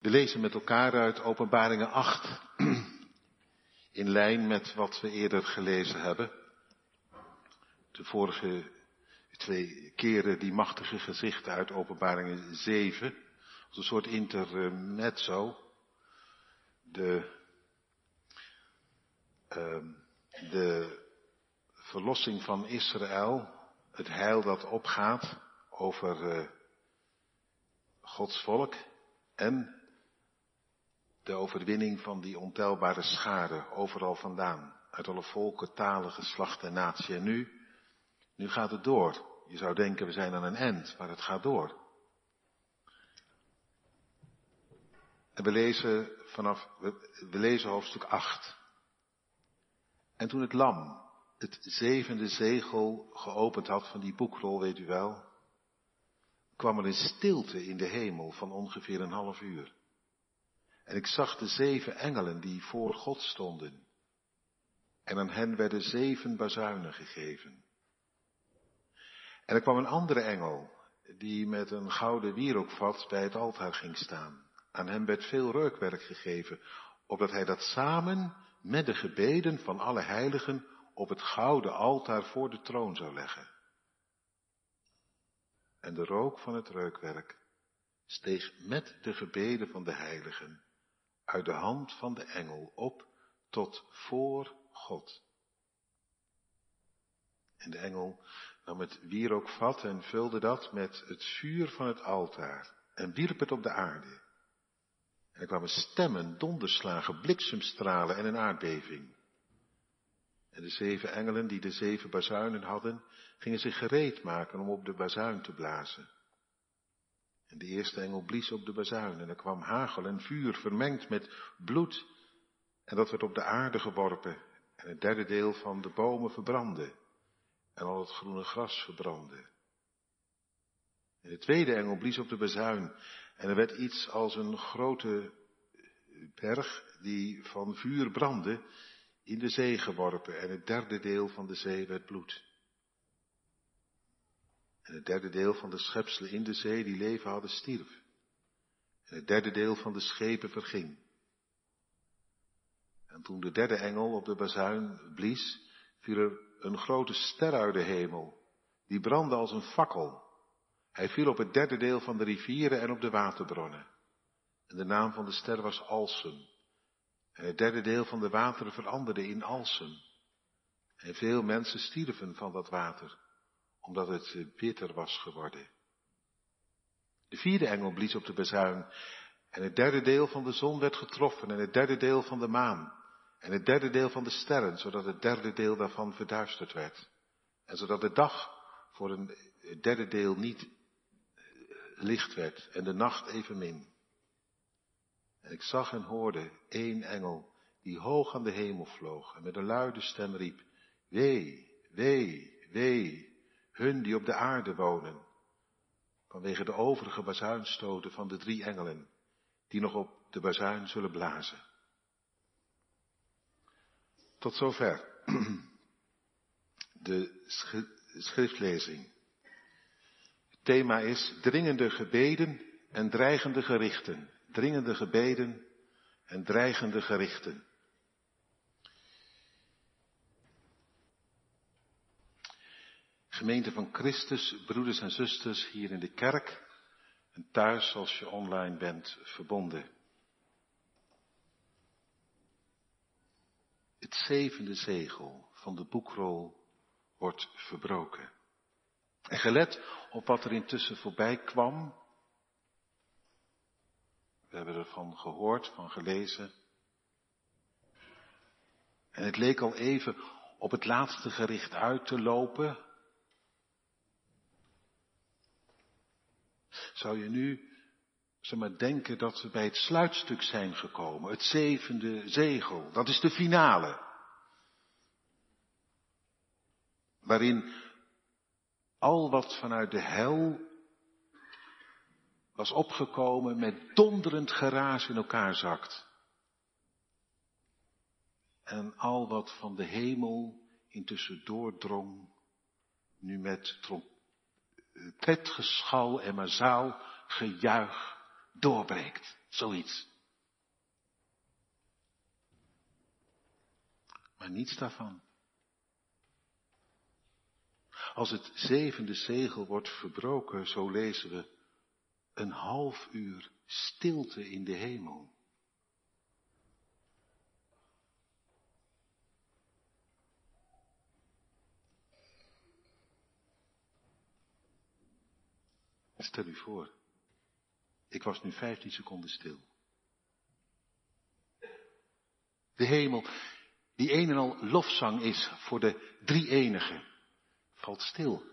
We lezen met elkaar uit Openbaringen 8, in lijn met wat we eerder gelezen hebben. De vorige twee keren die machtige gezichten uit Openbaringen 7, als een soort intermezzo. De, uh, de verlossing van Israël, het heil dat opgaat over uh, Gods volk en de overwinning van die ontelbare schade overal vandaan. Uit alle volken, talen, geslachten en natie. En nu, nu gaat het door. Je zou denken we zijn aan een eind, maar het gaat door. En we lezen vanaf, we, we lezen hoofdstuk 8. En toen het lam het zevende zegel geopend had van die boekrol, weet u wel, kwam er een stilte in de hemel van ongeveer een half uur. En ik zag de zeven engelen die voor God stonden. En aan hen werden zeven bazuinen gegeven. En er kwam een andere engel, die met een gouden wierookvat bij het altaar ging staan. Aan hem werd veel reukwerk gegeven, opdat hij dat samen met de gebeden van alle heiligen op het gouden altaar voor de troon zou leggen. En de rook van het reukwerk steeg met de gebeden van de heiligen uit de hand van de engel op tot voor God. En de engel nam het wierookvat en vulde dat met het vuur van het altaar en wierp het op de aarde. En er kwamen stemmen, donderslagen, bliksemstralen en een aardbeving. En de zeven engelen die de zeven bazuinen hadden, gingen zich gereed maken om op de bazuin te blazen. En de eerste engel blies op de bazuin en er kwam hagel en vuur vermengd met bloed. En dat werd op de aarde geworpen en het derde deel van de bomen verbrandde en al het groene gras verbrandde. En de tweede engel blies op de bazuin en er werd iets als een grote berg die van vuur brandde in de zee geworpen en het derde deel van de zee werd bloed. En het derde deel van de schepselen in de zee die leven hadden stierf. En het derde deel van de schepen verging. En toen de derde engel op de bazuin blies, viel er een grote ster uit de hemel. Die brandde als een fakkel. Hij viel op het derde deel van de rivieren en op de waterbronnen. En de naam van de ster was Alsem. En het derde deel van de wateren veranderde in Alsem. En veel mensen stierven van dat water omdat het eh, bitter was geworden. De vierde engel blies op de bezuin en het derde deel van de zon werd getroffen en het derde deel van de maan en het derde deel van de sterren, zodat het derde deel daarvan verduisterd werd. En zodat de dag voor een derde deel niet eh, licht werd en de nacht evenmin. En ik zag en hoorde één engel die hoog aan de hemel vloog en met een luide stem riep, wee, wee, wee, hun die op de aarde wonen, vanwege de overige bazuinstoten van de drie engelen, die nog op de bazuin zullen blazen. Tot zover de schriftlezing. Het thema is dringende gebeden en dreigende gerichten. Dringende gebeden en dreigende gerichten. Gemeente van Christus, broeders en zusters hier in de kerk en thuis als je online bent verbonden. Het zevende zegel van de boekrol wordt verbroken. En gelet op wat er intussen voorbij kwam. We hebben ervan gehoord, van gelezen. En het leek al even op het laatste gericht uit te lopen, zou je nu zeg maar, denken dat we bij het sluitstuk zijn gekomen. Het zevende zegel. Dat is de finale. Waarin al wat vanuit de hel was opgekomen met donderend geraas in elkaar zakt. En al wat van de hemel intussen doordrong, nu met tretgeschal en mazaal gejuich doorbreekt. Zoiets. Maar niets daarvan. Als het zevende zegel wordt verbroken, zo lezen we een half uur stilte in de hemel. Stel u voor, ik was nu 15 seconden stil. De hemel, die een en al lofzang is voor de drie enige, valt stil.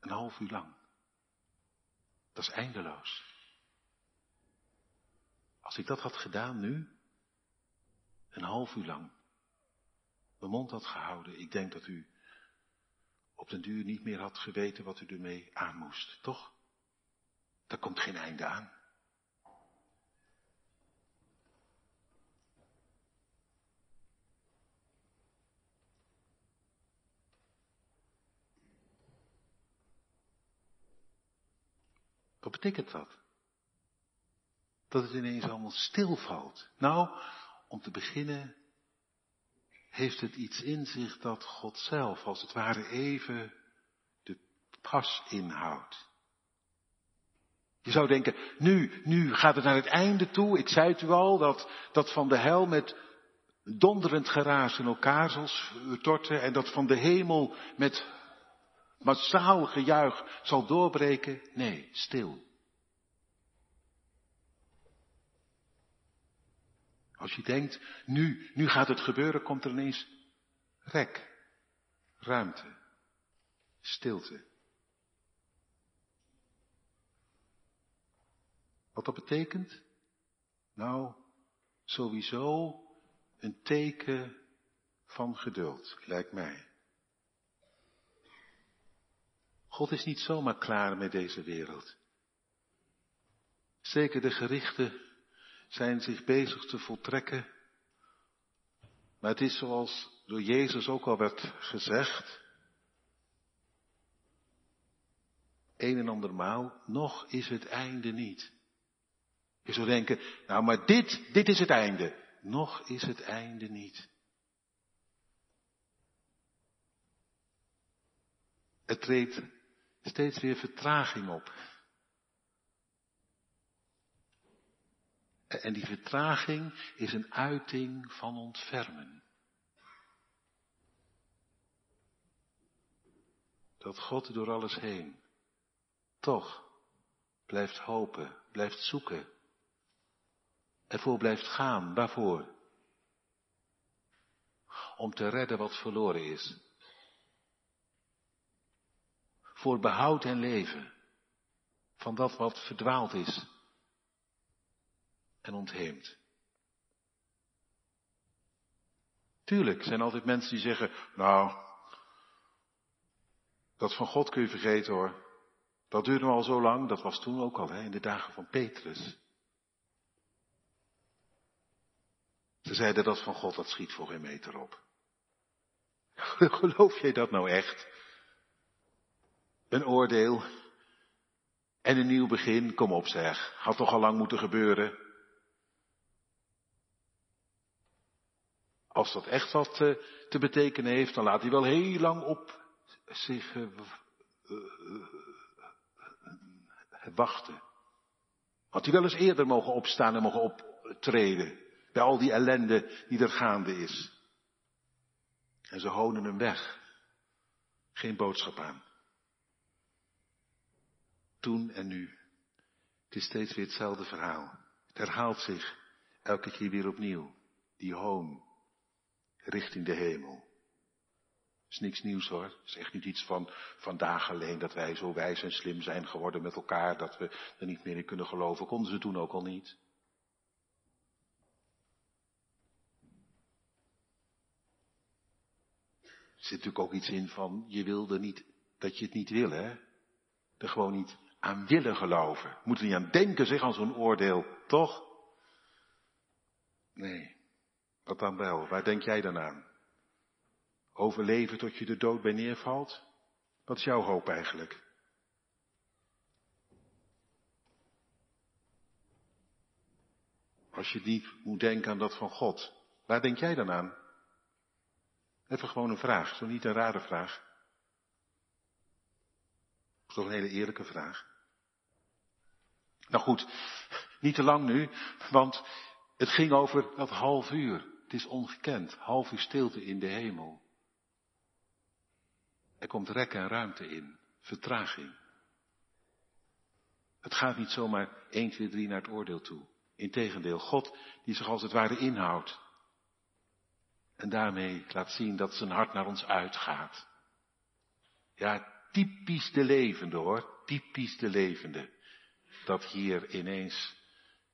Een half uur lang. Dat is eindeloos. Als ik dat had gedaan nu, een half uur lang, mijn mond had gehouden, ik denk dat u op den duur niet meer had geweten wat u ermee aan moest, toch? Daar komt geen einde aan. Wat betekent dat? Dat het ineens allemaal stilvalt. Nou, om te beginnen heeft het iets in zich dat God zelf als het ware even de pas inhoudt. Je zou denken, nu, nu gaat het naar het einde toe. Ik zei het u al, dat, dat van de hel met donderend geraas in elkaar zal storten en dat van de hemel met massaal gejuich zal doorbreken. Nee, stil. Als je denkt, nu, nu gaat het gebeuren, komt er ineens rek, ruimte, stilte. Wat dat betekent? Nou, sowieso een teken van geduld, lijkt mij. God is niet zomaar klaar met deze wereld. Zeker de gerichten zijn zich bezig te voltrekken. Maar het is zoals door Jezus ook al werd gezegd, een en andermaal, nog is het einde niet. Je zou denken, nou maar dit, dit is het einde. Nog is het einde niet. Het treedt steeds weer vertraging op. En die vertraging is een uiting van ontfermen. Dat God door alles heen toch blijft hopen, blijft zoeken, ervoor blijft gaan. Waarvoor? Om te redden wat verloren is. Voor behoud en leven van dat wat verdwaald is en ontheemd. Tuurlijk zijn altijd mensen die zeggen, nou, dat van God kun je vergeten hoor. Dat duurde al zo lang, dat was toen ook al, hè, in de dagen van Petrus. Ze zeiden dat van God, dat schiet voor geen meter op. Geloof jij dat nou echt? Een oordeel en een nieuw begin, kom op zeg, had toch al lang moeten gebeuren. Als dat echt wat te, eh, te betekenen heeft, dan laat hij wel heel lang op zich uh, uh, wachten. Had hij wel eens eerder mogen opstaan en mogen optreden. Bij al die ellende die er gaande is. En ze honen hem weg. Geen boodschap aan. Toen en nu. Het is steeds weer hetzelfde verhaal. Het herhaalt zich elke keer weer opnieuw. Die hoon richting de hemel. Is niks nieuws hoor. Is echt niet iets van vandaag alleen dat wij zo wijs en slim zijn geworden met elkaar dat we er niet meer in kunnen geloven. Konden ze toen ook al niet. Er zit natuurlijk ook iets in van je wilde niet, dat je het niet wil hè. Er gewoon niet aan willen geloven. Moeten niet aan denken zeg aan zo'n oordeel, toch? Nee. Wat dan wel? Waar denk jij dan aan? Overleven tot je de dood bij neervalt? Wat is jouw hoop eigenlijk? Als je niet moet denken aan dat van God. Waar denk jij dan aan? Even gewoon een vraag, zo niet een rare vraag. Dat is toch een hele eerlijke vraag. Nou goed, niet te lang nu, want het ging over dat half uur. Het is ongekend, half uur stilte in de hemel. Er komt rek en ruimte in, vertraging. Het gaat niet zomaar 1, 2, 3 naar het oordeel toe. Integendeel, God die zich als het ware inhoudt. En daarmee laat zien dat zijn hart naar ons uitgaat. Ja, typisch de levende hoor, typisch de levende. Dat hier ineens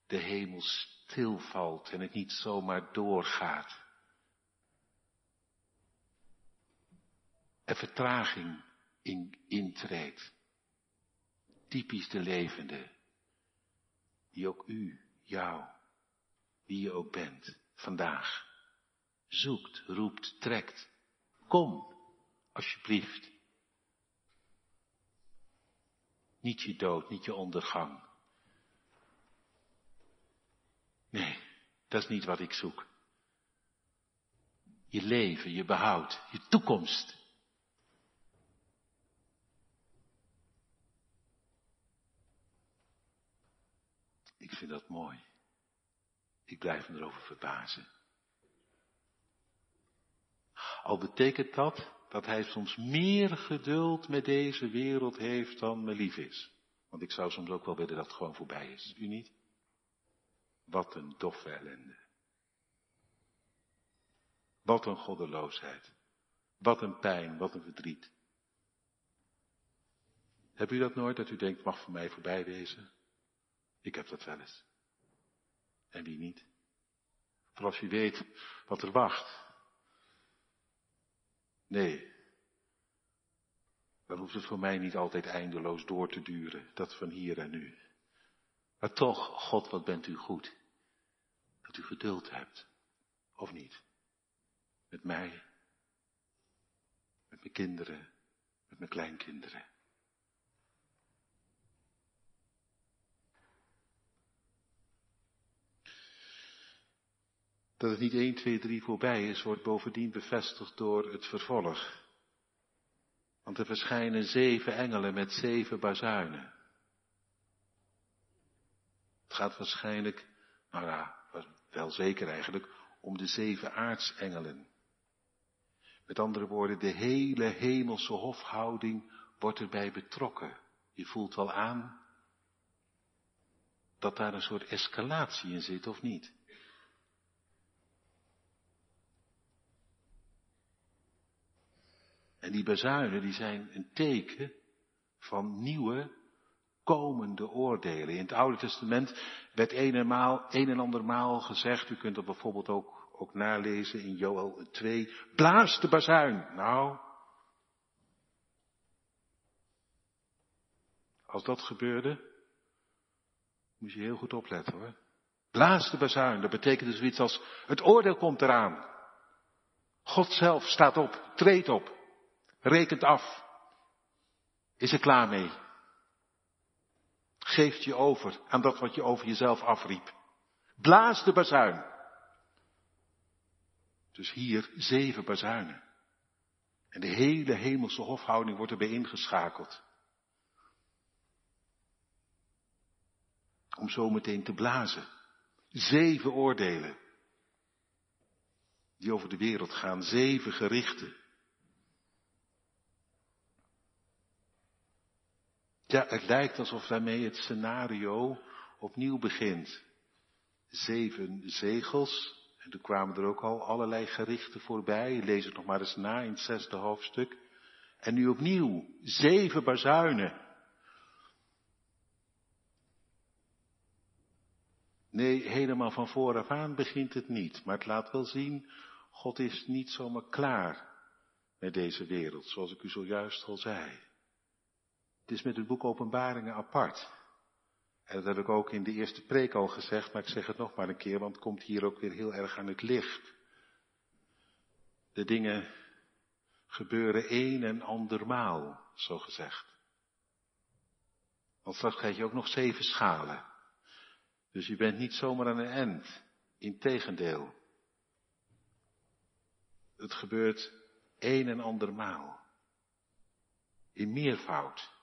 de hemel stilvalt en het niet zomaar doorgaat. En vertraging in, intreedt. Typisch de levende. Die ook u, jou, wie je ook bent, vandaag zoekt, roept, trekt. Kom, alsjeblieft. Niet je dood, niet je ondergang. Nee, dat is niet wat ik zoek. Je leven, je behoud, je toekomst. Ik vind dat mooi. Ik blijf me erover verbazen. Al betekent dat dat hij soms meer geduld met deze wereld heeft dan me lief is. Want ik zou soms ook wel willen dat het gewoon voorbij is. U niet? Wat een doffe ellende. Wat een goddeloosheid. Wat een pijn, wat een verdriet. Heb u dat nooit, dat u denkt, mag voor mij voorbij wezen? Ik heb dat wel eens. En wie niet? Voor als je weet wat er wacht. Nee. Dan hoeft het voor mij niet altijd eindeloos door te duren, dat van hier en nu. Maar toch, God, wat bent u goed. Dat u geduld hebt. Of niet? Met mij. Met mijn kinderen. Met mijn kleinkinderen. Dat het niet 1, 2, 3 voorbij is, wordt bovendien bevestigd door het vervolg. Want er verschijnen zeven engelen met zeven bazuinen. Gaat waarschijnlijk, nou ja, wel zeker eigenlijk, om de zeven aartsengelen. Met andere woorden, de hele hemelse hofhouding wordt erbij betrokken. Je voelt wel aan dat daar een soort escalatie in zit, of niet? En die bazuinen die zijn een teken van nieuwe komende oordelen. In het Oude Testament werd een en, maal, en ander maal gezegd, u kunt dat bijvoorbeeld ook, ook nalezen in Joel 2, blaas de bazuin. Nou, als dat gebeurde, moet je heel goed opletten hoor. Blaas de bazuin, dat betekent dus zoiets als, het oordeel komt eraan. God zelf staat op, treedt op rekent af. Is er klaar mee. Geeft je over aan dat wat je over jezelf afriep. Blaas de bazuin. Dus hier zeven bazuinen. En de hele hemelse hofhouding wordt erbij ingeschakeld. Om zo meteen te blazen. Zeven oordelen. Die over de wereld gaan. Zeven gerichten. Het lijkt alsof daarmee het scenario opnieuw begint. Zeven zegels, en toen kwamen er ook al allerlei gerichten voorbij. Lees het nog maar eens na in het zesde hoofdstuk. En nu opnieuw, zeven bazuinen. Nee, helemaal van vooraf aan begint het niet. Maar het laat wel zien, God is niet zomaar klaar met deze wereld, zoals ik u zojuist al zei. Het is met het boek Openbaringen apart. En dat heb ik ook in de eerste preek al gezegd, maar ik zeg het nog maar een keer, want het komt hier ook weer heel erg aan het licht. De dingen gebeuren een en andermaal, zo gezegd. Want straks krijg je ook nog zeven schalen. Dus je bent niet zomaar aan een end. Integendeel. Het gebeurt een en ander maal. In meervoud.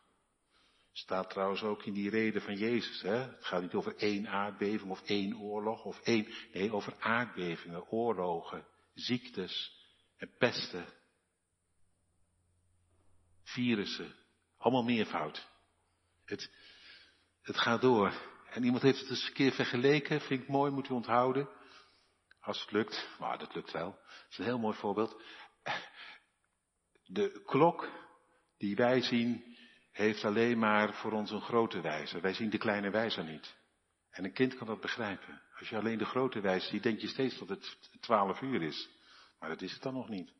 Staat trouwens ook in die reden van Jezus. Hè? Het gaat niet over één aardbeving of één oorlog of één. Nee, over aardbevingen, oorlogen, ziektes en pesten. Virussen. Allemaal meervoud. Het, het gaat door. En iemand heeft het eens een keer vergeleken. Vind ik mooi, moet u onthouden. Als het lukt. Maar dat lukt wel. Dat is een heel mooi voorbeeld. De klok die wij zien heeft alleen maar voor ons een grote wijzer. Wij zien de kleine wijzer niet. En een kind kan dat begrijpen. Als je alleen de grote wijzer ziet, denk je steeds dat het twaalf uur is. Maar dat is het dan nog niet.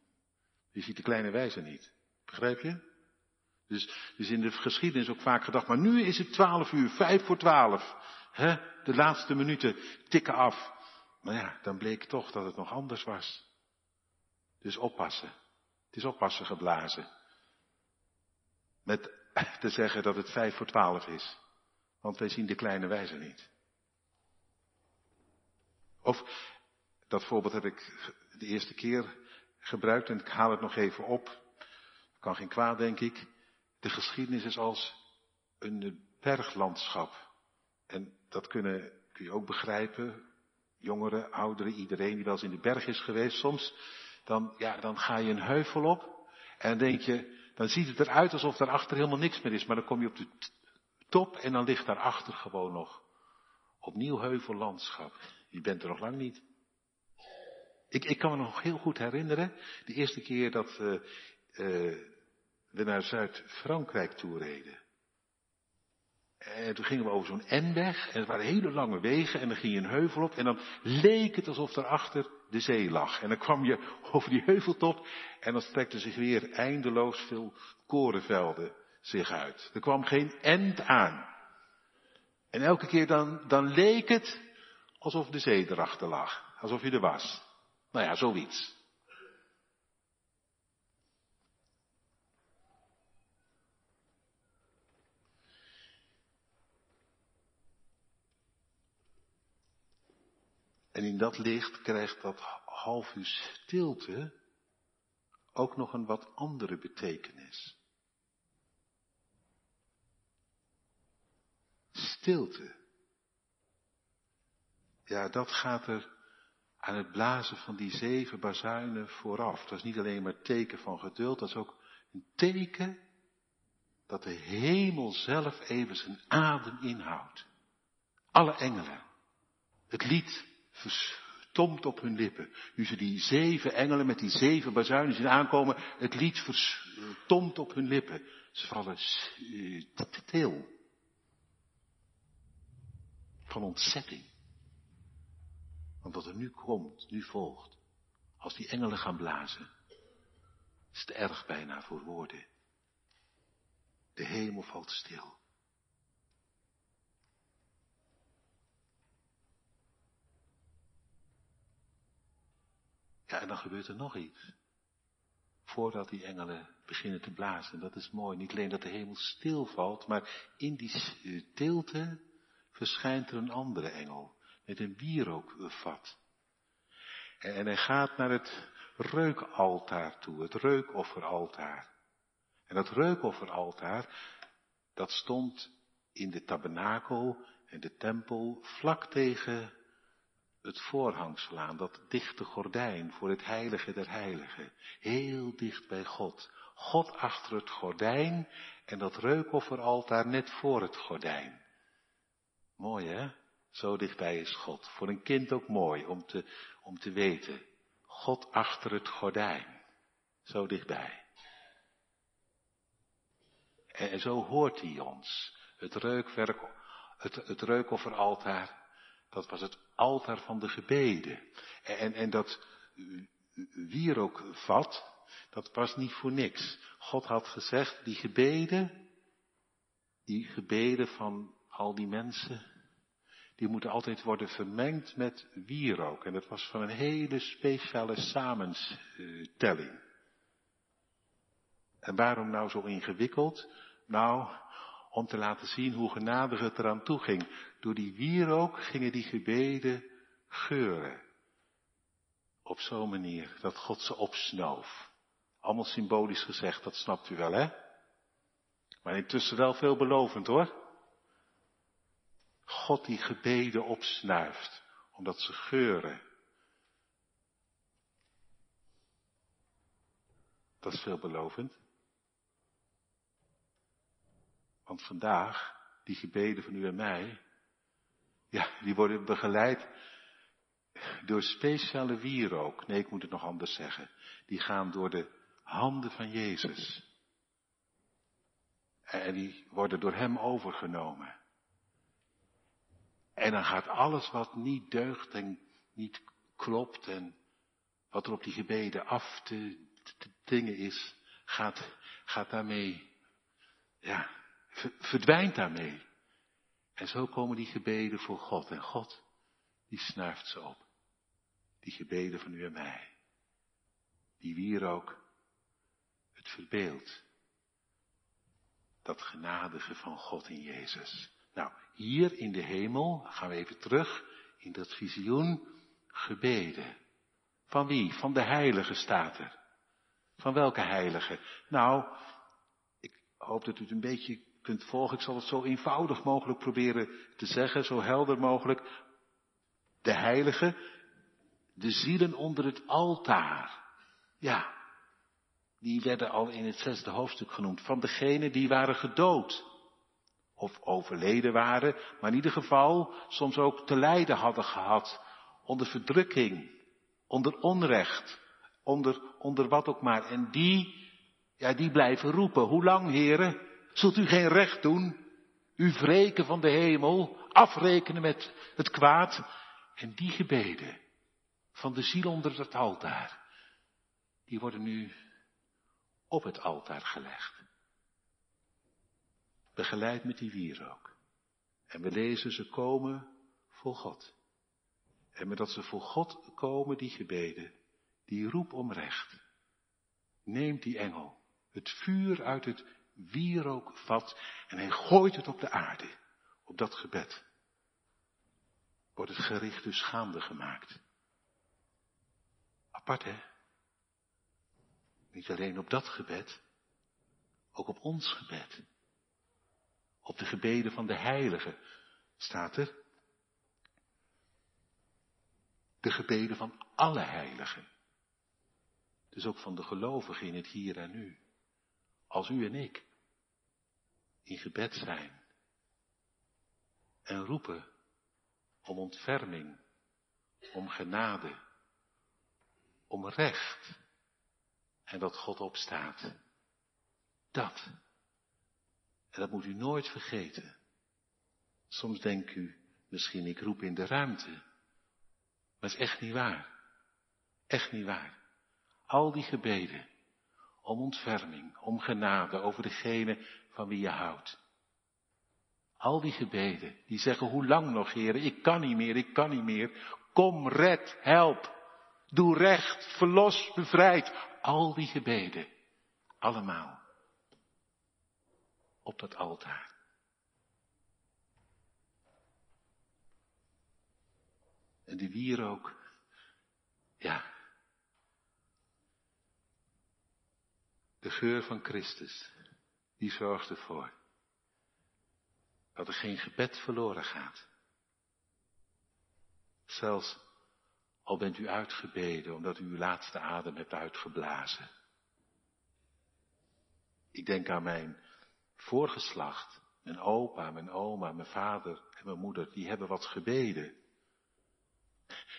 Je ziet de kleine wijzer niet. Begrijp je? Dus, dus in de geschiedenis ook vaak gedacht, maar nu is het twaalf uur, vijf voor twaalf. Hè? De laatste minuten tikken af. Maar ja, dan bleek toch dat het nog anders was. Dus oppassen. Het is oppassen geblazen. Met te zeggen dat het vijf voor twaalf is. Want wij zien de kleine wijze niet. Of, dat voorbeeld heb ik de eerste keer gebruikt en ik haal het nog even op. Kan geen kwaad, denk ik. De geschiedenis is als een berglandschap. En dat kunnen, kun je ook begrijpen. Jongeren, ouderen, iedereen die wel eens in de berg is geweest. Soms, dan, ja, dan ga je een heuvel op. En denk je, dan ziet het eruit alsof daarachter helemaal niks meer is. Maar dan kom je op de top en dan ligt daarachter gewoon nog opnieuw heuvellandschap. Je bent er nog lang niet. Ik, ik kan me nog heel goed herinneren, de eerste keer dat uh, uh, we naar Zuid-Frankrijk toe reden. En toen gingen we over zo'n N-weg en het waren hele lange wegen en dan ging je een heuvel op en dan leek het alsof daarachter de zee lag. En dan kwam je over die heuveltop en dan strekten zich weer eindeloos veel korenvelden zich uit. Er kwam geen end aan. En elke keer dan, dan leek het alsof de zee erachter lag. Alsof je er was. Nou ja, zoiets. En in dat licht krijgt dat half uur stilte ook nog een wat andere betekenis. Stilte. Ja, dat gaat er aan het blazen van die zeven bazuinen vooraf. Dat is niet alleen maar teken van geduld, dat is ook een teken dat de hemel zelf even zijn adem inhoudt. Alle engelen. Het lied verstomt op hun lippen. Nu ze die zeven engelen met die zeven bazuinen zien aankomen, het lied verstomt op hun lippen. Ze vallen stil. Van ontzetting. Want wat er nu komt, nu volgt, als die engelen gaan blazen, is het erg bijna voor woorden. De hemel valt stil. Ja, en dan gebeurt er nog iets. Voordat die engelen beginnen te blazen. Dat is mooi. Niet alleen dat de hemel stilvalt, maar in die stilte verschijnt er een andere engel. Met een wierookvat. En hij gaat naar het reukaltaar toe. Het reukofferaltaar. En dat reukofferaltaar, dat stond in de tabernakel en de tempel vlak tegen het voorhangsel aan, dat dichte gordijn voor het heilige der heiligen. Heel dicht bij God. God achter het gordijn en dat reukofferaltaar net voor het gordijn. Mooi hè? Zo dichtbij is God. Voor een kind ook mooi om te, om te weten. God achter het gordijn. Zo dichtbij. En, zo hoort hij ons. Het reukwerk, het, het reukofferaltaar dat was het altaar van de gebeden. En, en dat wierookvat, dat was niet voor niks. God had gezegd, die gebeden, die gebeden van al die mensen, die moeten altijd worden vermengd met wierook. En dat was van een hele speciale samenstelling. En waarom nou zo ingewikkeld? Nou, om te laten zien hoe genadig het eraan toe ging. Door die wierook gingen die gebeden geuren. Op zo'n manier dat God ze opsnoof. Allemaal symbolisch gezegd, dat snapt u wel hè? Maar intussen wel veelbelovend hoor. God die gebeden opsnuift, omdat ze geuren. Dat is veelbelovend. Want vandaag, die gebeden van u en mij, ja, die worden begeleid door speciale wierook. Nee, ik moet het nog anders zeggen. Die gaan door de handen van Jezus. En die worden door Hem overgenomen. En dan gaat alles wat niet deugt en niet klopt en wat er op die gebeden af te, te dingen is, gaat, gaat daarmee, ja, verdwijnt daarmee. En zo komen die gebeden voor God. En God, die snuift ze op. Die gebeden van u en mij. Die wierook het verbeeld. Dat genadige van God in Jezus. Nou, hier in de hemel, gaan we even terug, in dat visioen, gebeden. Van wie? Van de heilige staat er. Van welke heilige? Nou, hoop dat u het een beetje kunt volgen. Ik zal het zo eenvoudig mogelijk proberen te zeggen, zo helder mogelijk. De heilige, de zielen onder het altaar. Ja, die werden al in het zesde hoofdstuk genoemd. Van degenen die waren gedood. Of overleden waren, maar in ieder geval soms ook te lijden hadden gehad. Onder verdrukking, onder onrecht, onder, onder wat ook maar. En die, ja, die blijven roepen. Hoe lang, heren? Zult u geen recht doen? U wreken van de hemel, afrekenen met het kwaad. En die gebeden van de ziel onder het altaar, die worden nu op het altaar gelegd. Begeleid met die wierook. En we lezen ze komen voor God. En met dat ze voor God komen, die gebeden, die roep om recht. Neemt die engel het vuur uit het wierookvat en hij gooit het op de aarde, op dat gebed. Wordt het gericht dus gaande gemaakt. Apart hè? Niet alleen op dat gebed, ook op ons gebed. Op de gebeden van de heiligen staat er. De gebeden van alle heiligen. Dus ook van de gelovigen in het hier en nu. Als u en ik in gebed zijn en roepen om ontferming, om genade, om recht en dat God opstaat. Dat. En dat moet u nooit vergeten. Soms denkt u, misschien ik roep in de ruimte. Maar het is echt niet waar. Echt niet waar. Al die gebeden om ontferming, om genade over degene van wie je houdt. Al die gebeden, die zeggen, hoe lang nog, heren, ik kan niet meer, ik kan niet meer. Kom, red, help, doe recht, verlos, bevrijd. Al die gebeden, allemaal, op dat altaar. En die wierook, ja, de geur van Christus, die zorgt ervoor dat er geen gebed verloren gaat. Zelfs al bent u uitgebeden omdat u uw laatste adem hebt uitgeblazen. Ik denk aan mijn voorgeslacht, mijn opa, mijn oma, mijn vader en mijn moeder, die hebben wat gebeden.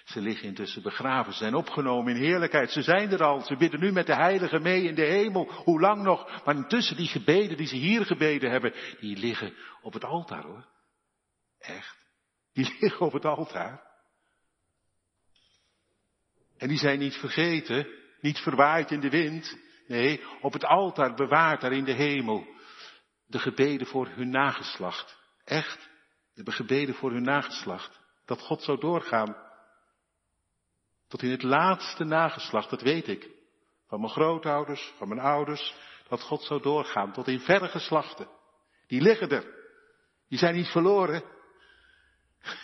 Ze liggen intussen begraven, ze zijn opgenomen in heerlijkheid, ze zijn er al, ze bidden nu met de heiligen mee in de hemel, hoe lang nog? Maar intussen die gebeden die ze hier gebeden hebben, die liggen op het altaar hoor. Echt, die liggen op het altaar. En die zijn niet vergeten, niet verwaaid in de wind, nee, op het altaar bewaard daar in de hemel. De gebeden voor hun nageslacht. Echt, de gebeden voor hun nageslacht. Dat God zou doorgaan tot in het laatste nageslacht, dat weet ik. Van mijn grootouders, van mijn ouders, dat God zou doorgaan tot in verre geslachten. Die liggen er. Die zijn niet verloren.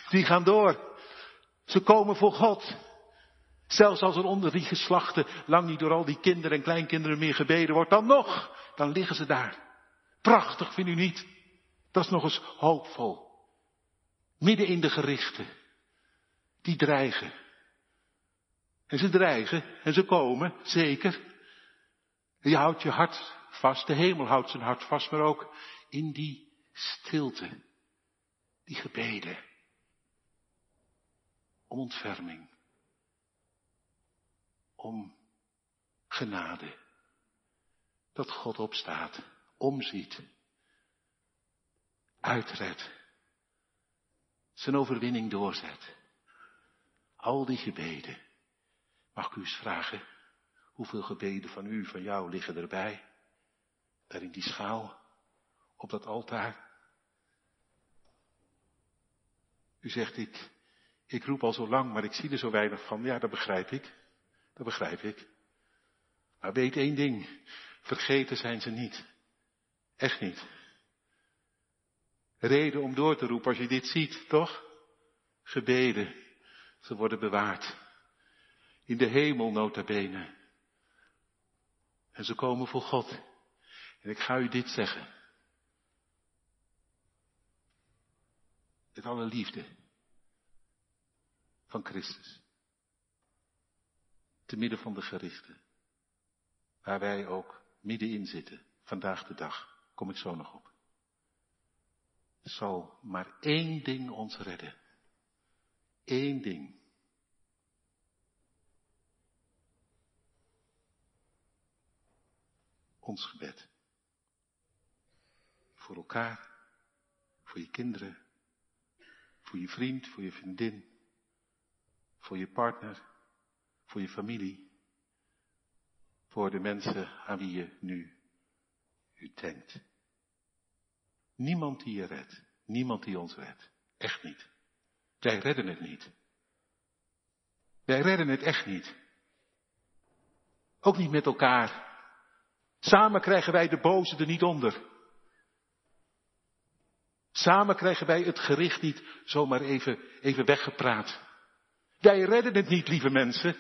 Die gaan door. Ze komen voor God. Zelfs als er onder die geslachten lang niet door al die kinderen en kleinkinderen meer gebeden wordt, dan nog, dan liggen ze daar. Prachtig, vindt u niet? Dat is nog eens hoopvol. Midden in de gerichten. Die dreigen. En ze dreigen en ze komen, zeker. En je houdt je hart vast, de hemel houdt zijn hart vast, maar ook in die stilte, die gebeden. Om ontferming. Om genade. Dat God opstaat, omziet, uitredt, zijn overwinning doorzet. Al die gebeden. Mag ik u eens vragen, hoeveel gebeden van u, van jou liggen erbij? Daar in die schaal, op dat altaar. U zegt, ik, ik roep al zo lang, maar ik zie er zo weinig van. Ja, dat begrijp ik. Dat begrijp ik. Maar weet één ding. Vergeten zijn ze niet. Echt niet. Reden om door te roepen als je dit ziet, toch? Gebeden. Ze worden bewaard. In de hemel nota bene. En ze komen voor God. En ik ga u dit zeggen. Met alle liefde van Christus. Te midden van de gerichten. Waar wij ook middenin zitten. Vandaag de dag. Kom ik zo nog op. Zal maar één ding ons redden. Eén ding. Ons gebed. Voor elkaar, voor je kinderen, voor je vriend, voor je vriendin, voor je partner, voor je familie, voor de mensen aan wie je nu u denkt. Niemand die je redt, niemand die ons redt. Echt niet. Wij redden het niet. Wij redden het echt niet. Ook niet met elkaar. Samen krijgen wij de boze er niet onder. Samen krijgen wij het gericht niet zomaar even, even weggepraat. Wij redden het niet, lieve mensen.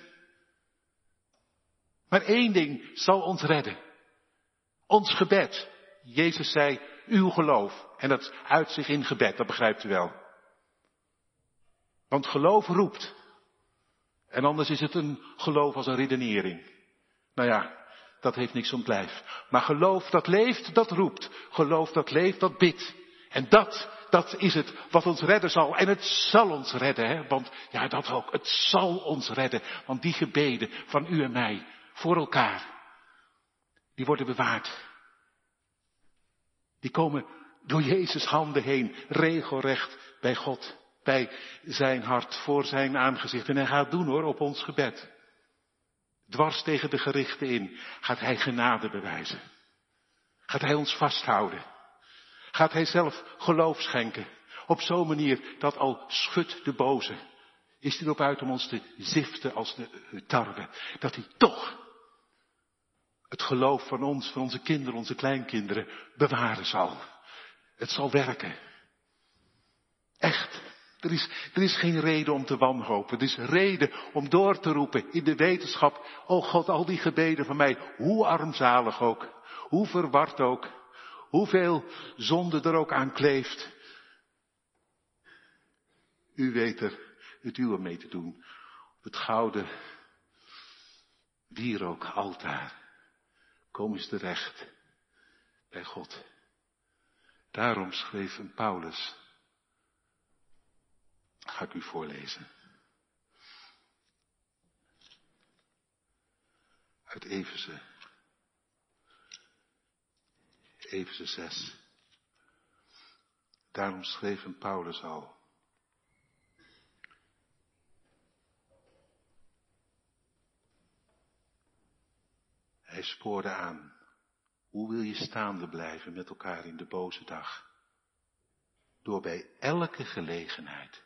Maar één ding zal ons redden. Ons gebed. Jezus zei, uw geloof. En dat uit zich in gebed, dat begrijpt u wel. Want geloof roept. En anders is het een geloof als een redenering. Nou ja, dat heeft niks om het lijf. Maar geloof dat leeft, dat roept. Geloof dat leeft, dat bidt. En dat, dat is het wat ons redden zal. En het zal ons redden, hè? want ja, dat ook. Het zal ons redden. Want die gebeden van u en mij, voor elkaar, die worden bewaard. Die komen door Jezus handen heen, regelrecht bij God, bij zijn hart, voor zijn aangezicht. En hij gaat doen hoor, op ons gebed. Dwars tegen de gerichten in gaat hij genade bewijzen. Gaat hij ons vasthouden. Gaat hij zelf geloof schenken. Op zo'n manier dat al schudt de boze. Is hij erop uit om ons te ziften als de tarwe. Dat hij toch het geloof van ons, van onze kinderen, onze kleinkinderen bewaren zal. Het zal werken. Echt. Er is, er is geen reden om te wanhopen. Er is reden om door te roepen in de wetenschap. Oh God, al die gebeden van mij, hoe armzalig ook, hoe verward ook, hoeveel zonde er ook aan kleeft. U weet er het uwe mee te doen. Op het gouden wierook altaar. Kom eens terecht bij God. Daarom schreef een Paulus. Ga ik u voorlezen. Uit Efeze. Efeze 6. Daarom schreef Paulus al. Hij spoorde aan. Hoe wil je staande blijven met elkaar in de boze dag? Door bij elke gelegenheid,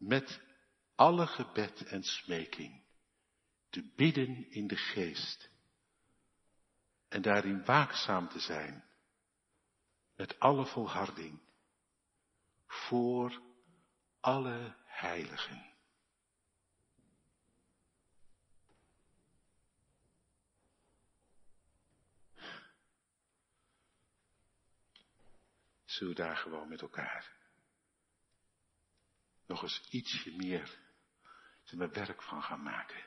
met alle gebed en smeking, te bidden in de geest en daarin waakzaam te zijn met alle volharding voor alle heiligen. Zullen we daar gewoon met elkaar nog eens ietsje meer zijn werk van gaan maken?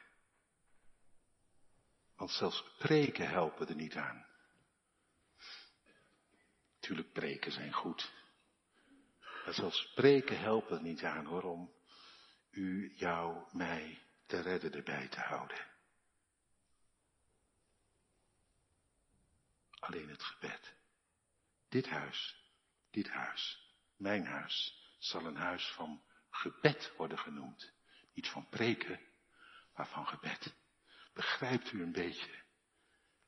Want zelfs preken helpen er niet aan. Tuurlijk, preken zijn goed. Maar zelfs preken helpen er niet aan hoor, om u, jou, mij te redden erbij te houden. Alleen het gebed. Dit huis, dit huis, mijn huis, zal een huis van gebed worden genoemd. Niet van preken, maar van gebed. Begrijpt u een beetje?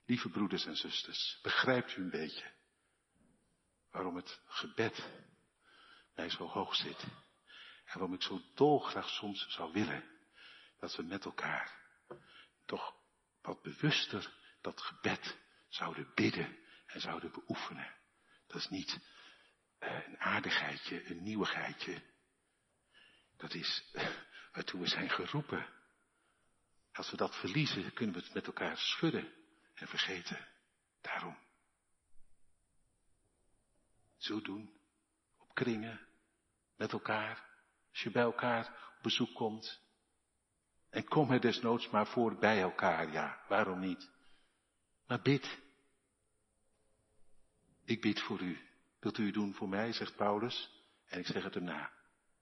Lieve broeders en zusters, begrijpt u een beetje waarom het gebed mij zo hoog zit? En waarom ik zo dolgraag soms zou willen dat we met elkaar toch wat bewuster dat gebed zouden bidden en zouden beoefenen. Dat is niet eh, een aardigheidje, een nieuwigheidje. Dat is waartoe we zijn geroepen. Als we dat verliezen, kunnen we het met elkaar schudden en vergeten. Daarom. Zo doen. Op kringen. Met elkaar. Als je bij elkaar op bezoek komt. En kom er desnoods maar voor bij elkaar. Ja, waarom niet? Maar bid. Ik bid voor u. Wilt u doen voor mij, zegt Paulus. En ik zeg het erna.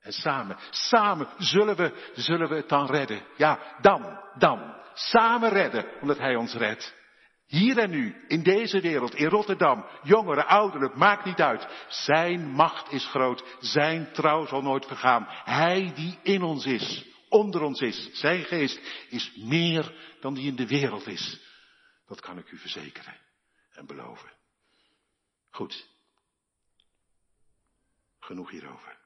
En samen, samen zullen we, zullen we het dan redden. Ja, dan, dan. Samen redden, omdat Hij ons redt. Hier en nu, in deze wereld, in Rotterdam, jongeren, ouderen, maakt niet uit. Zijn macht is groot, zijn trouw zal nooit vergaan. Hij die in ons is, onder ons is, zijn geest, is meer dan die in de wereld is. Dat kan ik u verzekeren en beloven. Goed. Genoeg hierover.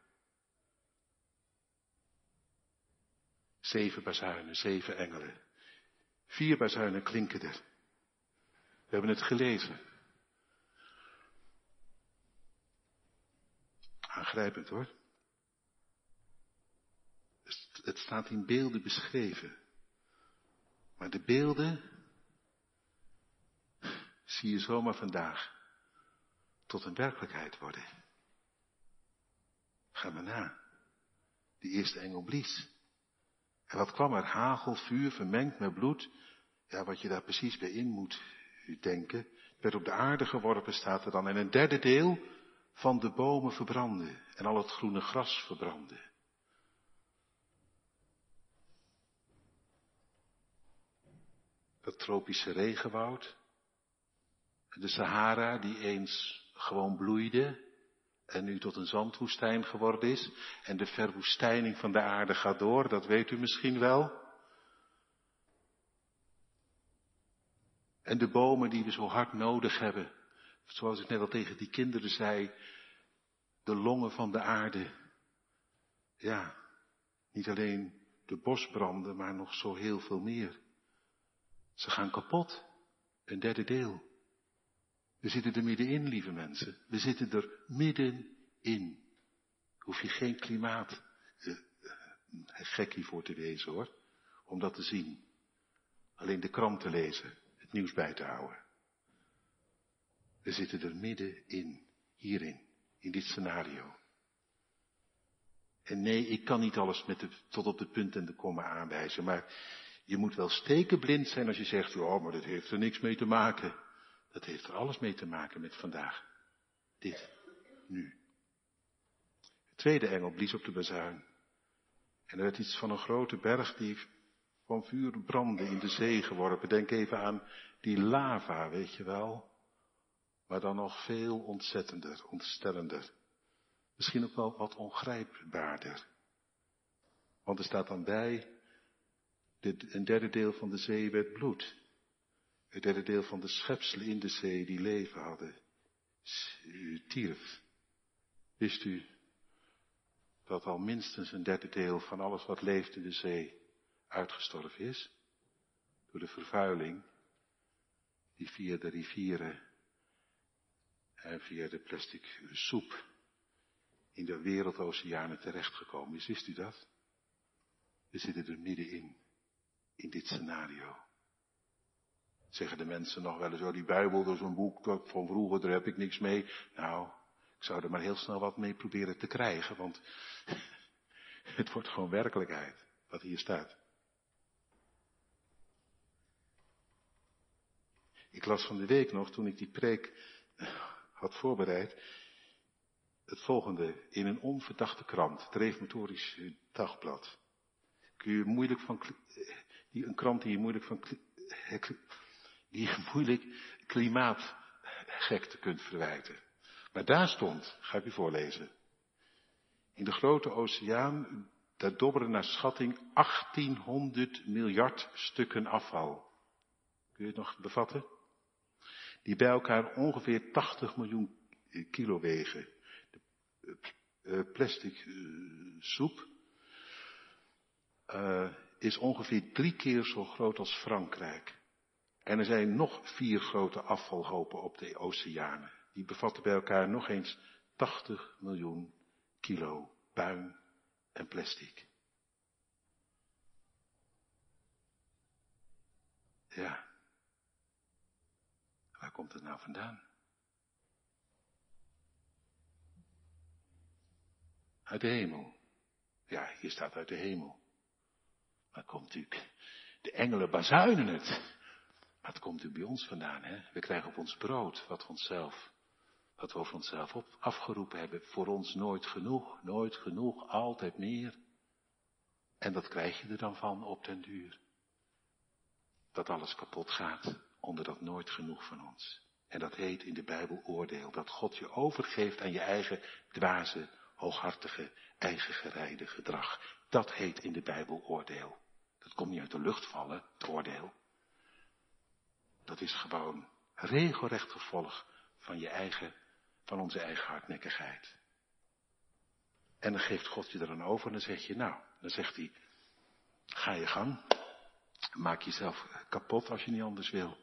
Zeven bazuinen, zeven engelen. Vier bazuinen klinken er. We hebben het gelezen. Aangrijpend hoor. Het staat in beelden beschreven. Maar de beelden zie je zomaar vandaag tot een werkelijkheid worden. Ga maar na. Die eerste engel blies. En wat kwam er? Hagel, vuur, vermengd met bloed. Ja, wat je daar precies bij in moet denken. Het werd op de aarde geworpen, staat er dan. En een derde deel van de bomen verbrandde. En al het groene gras verbrandde. Het tropische regenwoud. De Sahara die eens gewoon bloeide en nu tot een zandwoestijn geworden is. En de verwoestijning van de aarde gaat door, dat weet u misschien wel. En de bomen die we zo hard nodig hebben. Zoals ik net al tegen die kinderen zei. De longen van de aarde. Ja, niet alleen de bosbranden, maar nog zo heel veel meer. Ze gaan kapot. Een derde deel. We zitten er middenin, lieve mensen. We zitten er middenin. Hoef je geen klimaat eh, eh, gekkie voor te wezen hoor. Om dat te zien. Alleen de krant te lezen. Het nieuws bij te houden. We zitten er middenin. Hierin. In dit scenario. En nee, ik kan niet alles met tot op de punt en de komma aanwijzen. Maar je moet wel stekenblind zijn als je zegt, oh, maar dat heeft er niks mee te maken. Dat heeft er alles mee te maken met vandaag. Dit, nu. De tweede engel blies op de bazuin. En er werd iets van een grote berg die van vuur brandde in de zee geworpen. Denk even aan die lava, weet je wel. Maar dan nog veel ontzettender, ontstellender. Misschien ook wel wat ongrijpbaarder. Want er staat dan bij, een derde deel van de zee werd bloed. Het derde deel van de schepselen in de zee die leven hadden, tierf. Wist u dat al minstens een derde deel van alles wat leeft in de zee uitgestorven is? Door de vervuiling die via de rivieren en via de plastic soep in de wereldoceanen terechtgekomen is. Wist u dat? We zitten er middenin, in dit scenario. Zeggen de mensen nog wel eens, oh die Bijbel, dat een boek van vroeger, daar heb ik niks mee. Nou, ik zou er maar heel snel wat mee proberen te krijgen, want het wordt gewoon werkelijkheid, wat hier staat. Ik las van de week nog, toen ik die preek had voorbereid, het volgende in een onverdachte krant, het Reformatorisch Dagblad. Kun je moeilijk van, die, een krant die je moeilijk van, die je moeilijk klimaatgekte kunt verwijten. Maar daar stond, ga ik u voorlezen. In de grote oceaan, daar dobberen naar schatting 1800 miljard stukken afval. Kun je het nog bevatten? Die bij elkaar ongeveer 80 miljoen kilo wegen. De plastic soep is ongeveer drie keer zo groot als Frankrijk. En er zijn nog vier grote afvalhopen op de oceanen. Die bevatten bij elkaar nog eens 80 miljoen kilo puin en plastic. Ja. Waar komt het nou vandaan? Uit de hemel. Ja, hier staat uit de hemel. Maar komt natuurlijk, de engelen bazuinen het. Het komt natuurlijk bij ons vandaan, hè. We krijgen op ons brood wat we onszelf, wat we over onszelf op, afgeroepen hebben. Voor ons nooit genoeg, nooit genoeg, altijd meer. En dat krijg je er dan van op den duur. Dat alles kapot gaat onder dat nooit genoeg van ons. En dat heet in de Bijbel oordeel. Dat God je overgeeft aan je eigen dwaze, hooghartige, eigengereide gedrag. Dat heet in de Bijbel oordeel. Dat komt niet uit de lucht vallen, het oordeel. Dat is gewoon regelrecht gevolg van je eigen, van onze eigen hardnekkigheid. En dan geeft God je er over en dan zeg je, nou, dan zegt hij, ga je gang. Maak jezelf kapot als je niet anders wil.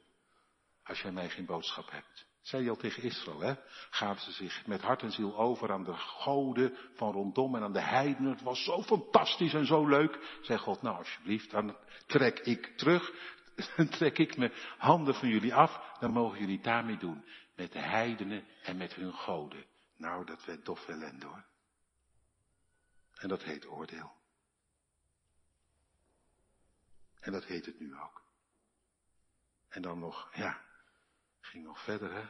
Als jij mij geen boodschap hebt. Zei hij al tegen Israël, hè? Gaven ze zich met hart en ziel over aan de goden van rondom en aan de heidenen. Het was zo fantastisch en zo leuk. Zei God, nou alsjeblieft, dan trek ik terug. Trek ik mijn handen van jullie af. Dan mogen jullie daarmee doen. Met de heidenen en met hun goden. Nou, dat werd dof ellende hoor. En dat heet oordeel. En dat heet het nu ook. En dan nog, ja, Ging nog verder, hè?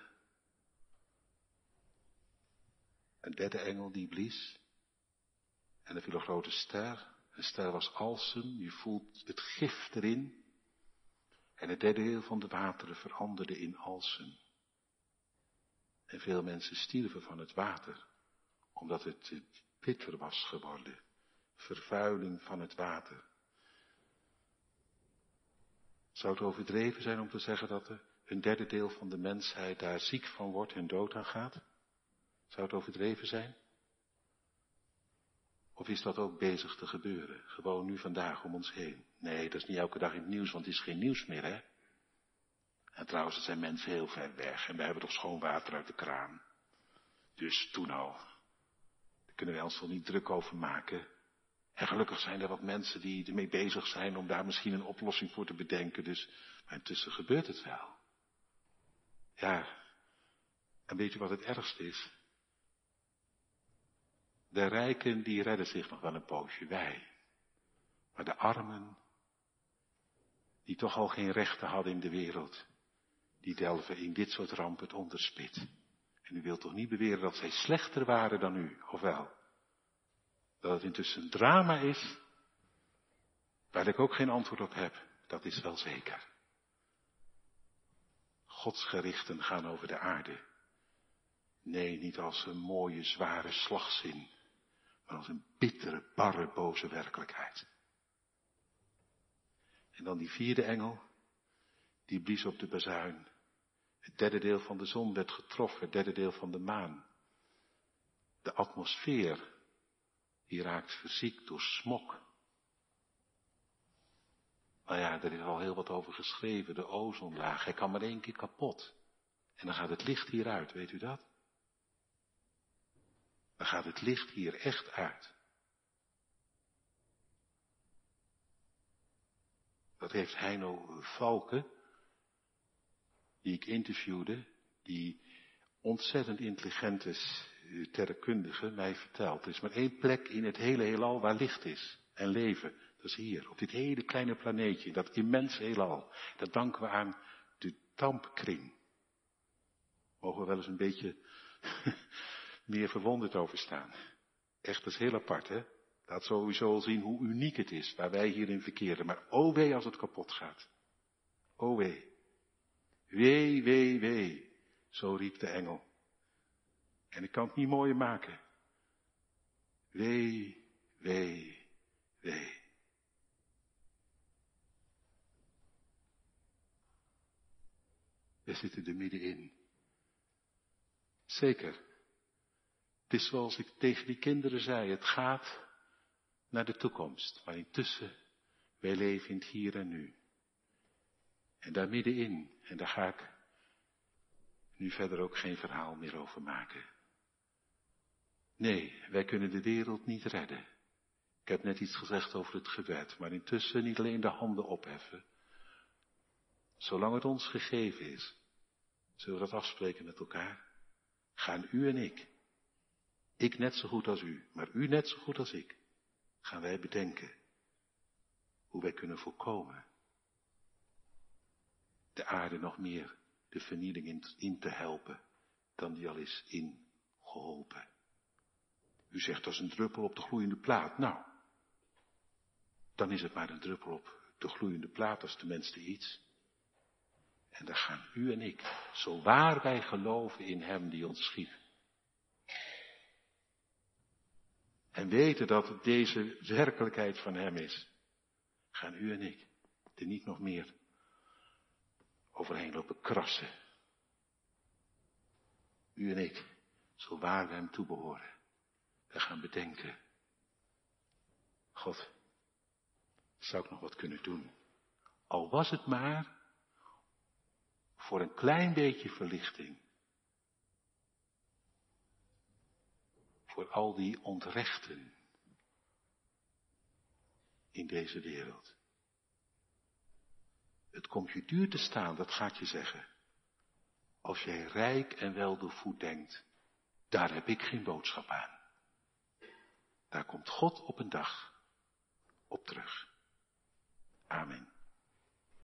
Een derde engel die blies. En er viel een grote ster. Een ster was alsem. Je voelt het gif erin. En het derde deel van de wateren veranderde in alsem. En veel mensen stierven van het water. Omdat het bitter was geworden. Vervuiling van het water. Zou het overdreven zijn om te zeggen dat een derde deel van de mensheid daar ziek van wordt en dood aan gaat? Zou het overdreven zijn? Of is dat ook bezig te gebeuren? Gewoon nu vandaag om ons heen. Nee, dat is niet elke dag in het nieuws, want het is geen nieuws meer, hè? En trouwens, het zijn mensen heel ver weg en we hebben toch schoon water uit de kraan. Dus toen al. Daar kunnen wij ons wel niet druk over maken. En gelukkig zijn er wat mensen die ermee bezig zijn om daar misschien een oplossing voor te bedenken. Dus, maar intussen gebeurt het wel. Ja, en weet je wat het ergste is? De rijken die redden zich nog wel een poosje, wij. Maar de armen, die toch al geen rechten hadden in de wereld, die delven in dit soort rampen het onderspit. En u wilt toch niet beweren dat zij slechter waren dan u, of wel? Dat het intussen een drama is, waar ik ook geen antwoord op heb, dat is wel zeker. Gods gerichten gaan over de aarde. Nee, niet als een mooie, zware slagzin, maar als een bittere, barre, boze werkelijkheid. En dan die vierde engel, die blies op de bazuin. Het derde deel van de zon werd getroffen, het derde deel van de maan. De atmosfeer, die raakt verziekt door smok. Nou ja, er is al heel wat over geschreven, de ozonlaag. Hij kan maar één keer kapot. En dan gaat het licht hieruit, weet u dat? Dan gaat het licht hier echt uit. Dat heeft Heino Valken, die ik interviewde, die ontzettend intelligent is, eh, mij verteld. Er is maar één plek in het hele heelal waar licht is en leven. Dat is hier, op dit hele kleine planeetje, dat immense heelal. Dat danken we aan de tampkring. Mogen we wel eens een beetje meer verwonderd over staan. Echt, dat is heel apart, hè? Laat sowieso zien hoe uniek het is waar wij hierin verkeren. Maar oh wee als het kapot gaat. Oh wee. Wee, wee, wee. Zo riep de engel. En ik kan het niet mooier maken. Wee, wee, wee. We zitten er middenin. Zeker. Het is zoals ik tegen die kinderen zei, het gaat naar de toekomst, maar intussen, wij leven in het hier en nu. En daar middenin, en daar ga ik nu verder ook geen verhaal meer over maken. Nee, wij kunnen de wereld niet redden. Ik heb net iets gezegd over het gebed, maar intussen niet alleen de handen opheffen. Zolang het ons gegeven is, zullen we dat afspreken met elkaar? Gaan u en ik, ik net zo goed als u, maar u net zo goed als ik, gaan wij bedenken hoe wij kunnen voorkomen de aarde nog meer de vernieling in, te helpen dan die al is ingeholpen. U zegt is een druppel op de gloeiende plaat. Nou, dan is het maar een druppel op de gloeiende plaat als tenminste iets. En dan gaan u en ik, zo waar wij geloven in Hem die ons schiep. En weten dat deze werkelijkheid van Hem is, gaan u en ik er niet nog meer overheen lopen krassen. U en ik, zo waar we Hem toebehoren we gaan bedenken. God, zou ik nog wat kunnen doen? Al was het maar voor een klein beetje verlichting. Voor al die ontrechten in deze wereld. Het komt je duur te staan, dat gaat je zeggen. Als jij rijk en weldoorvoed denkt, daar heb ik geen boodschap aan. Daar komt God op een dag op terug. Amen.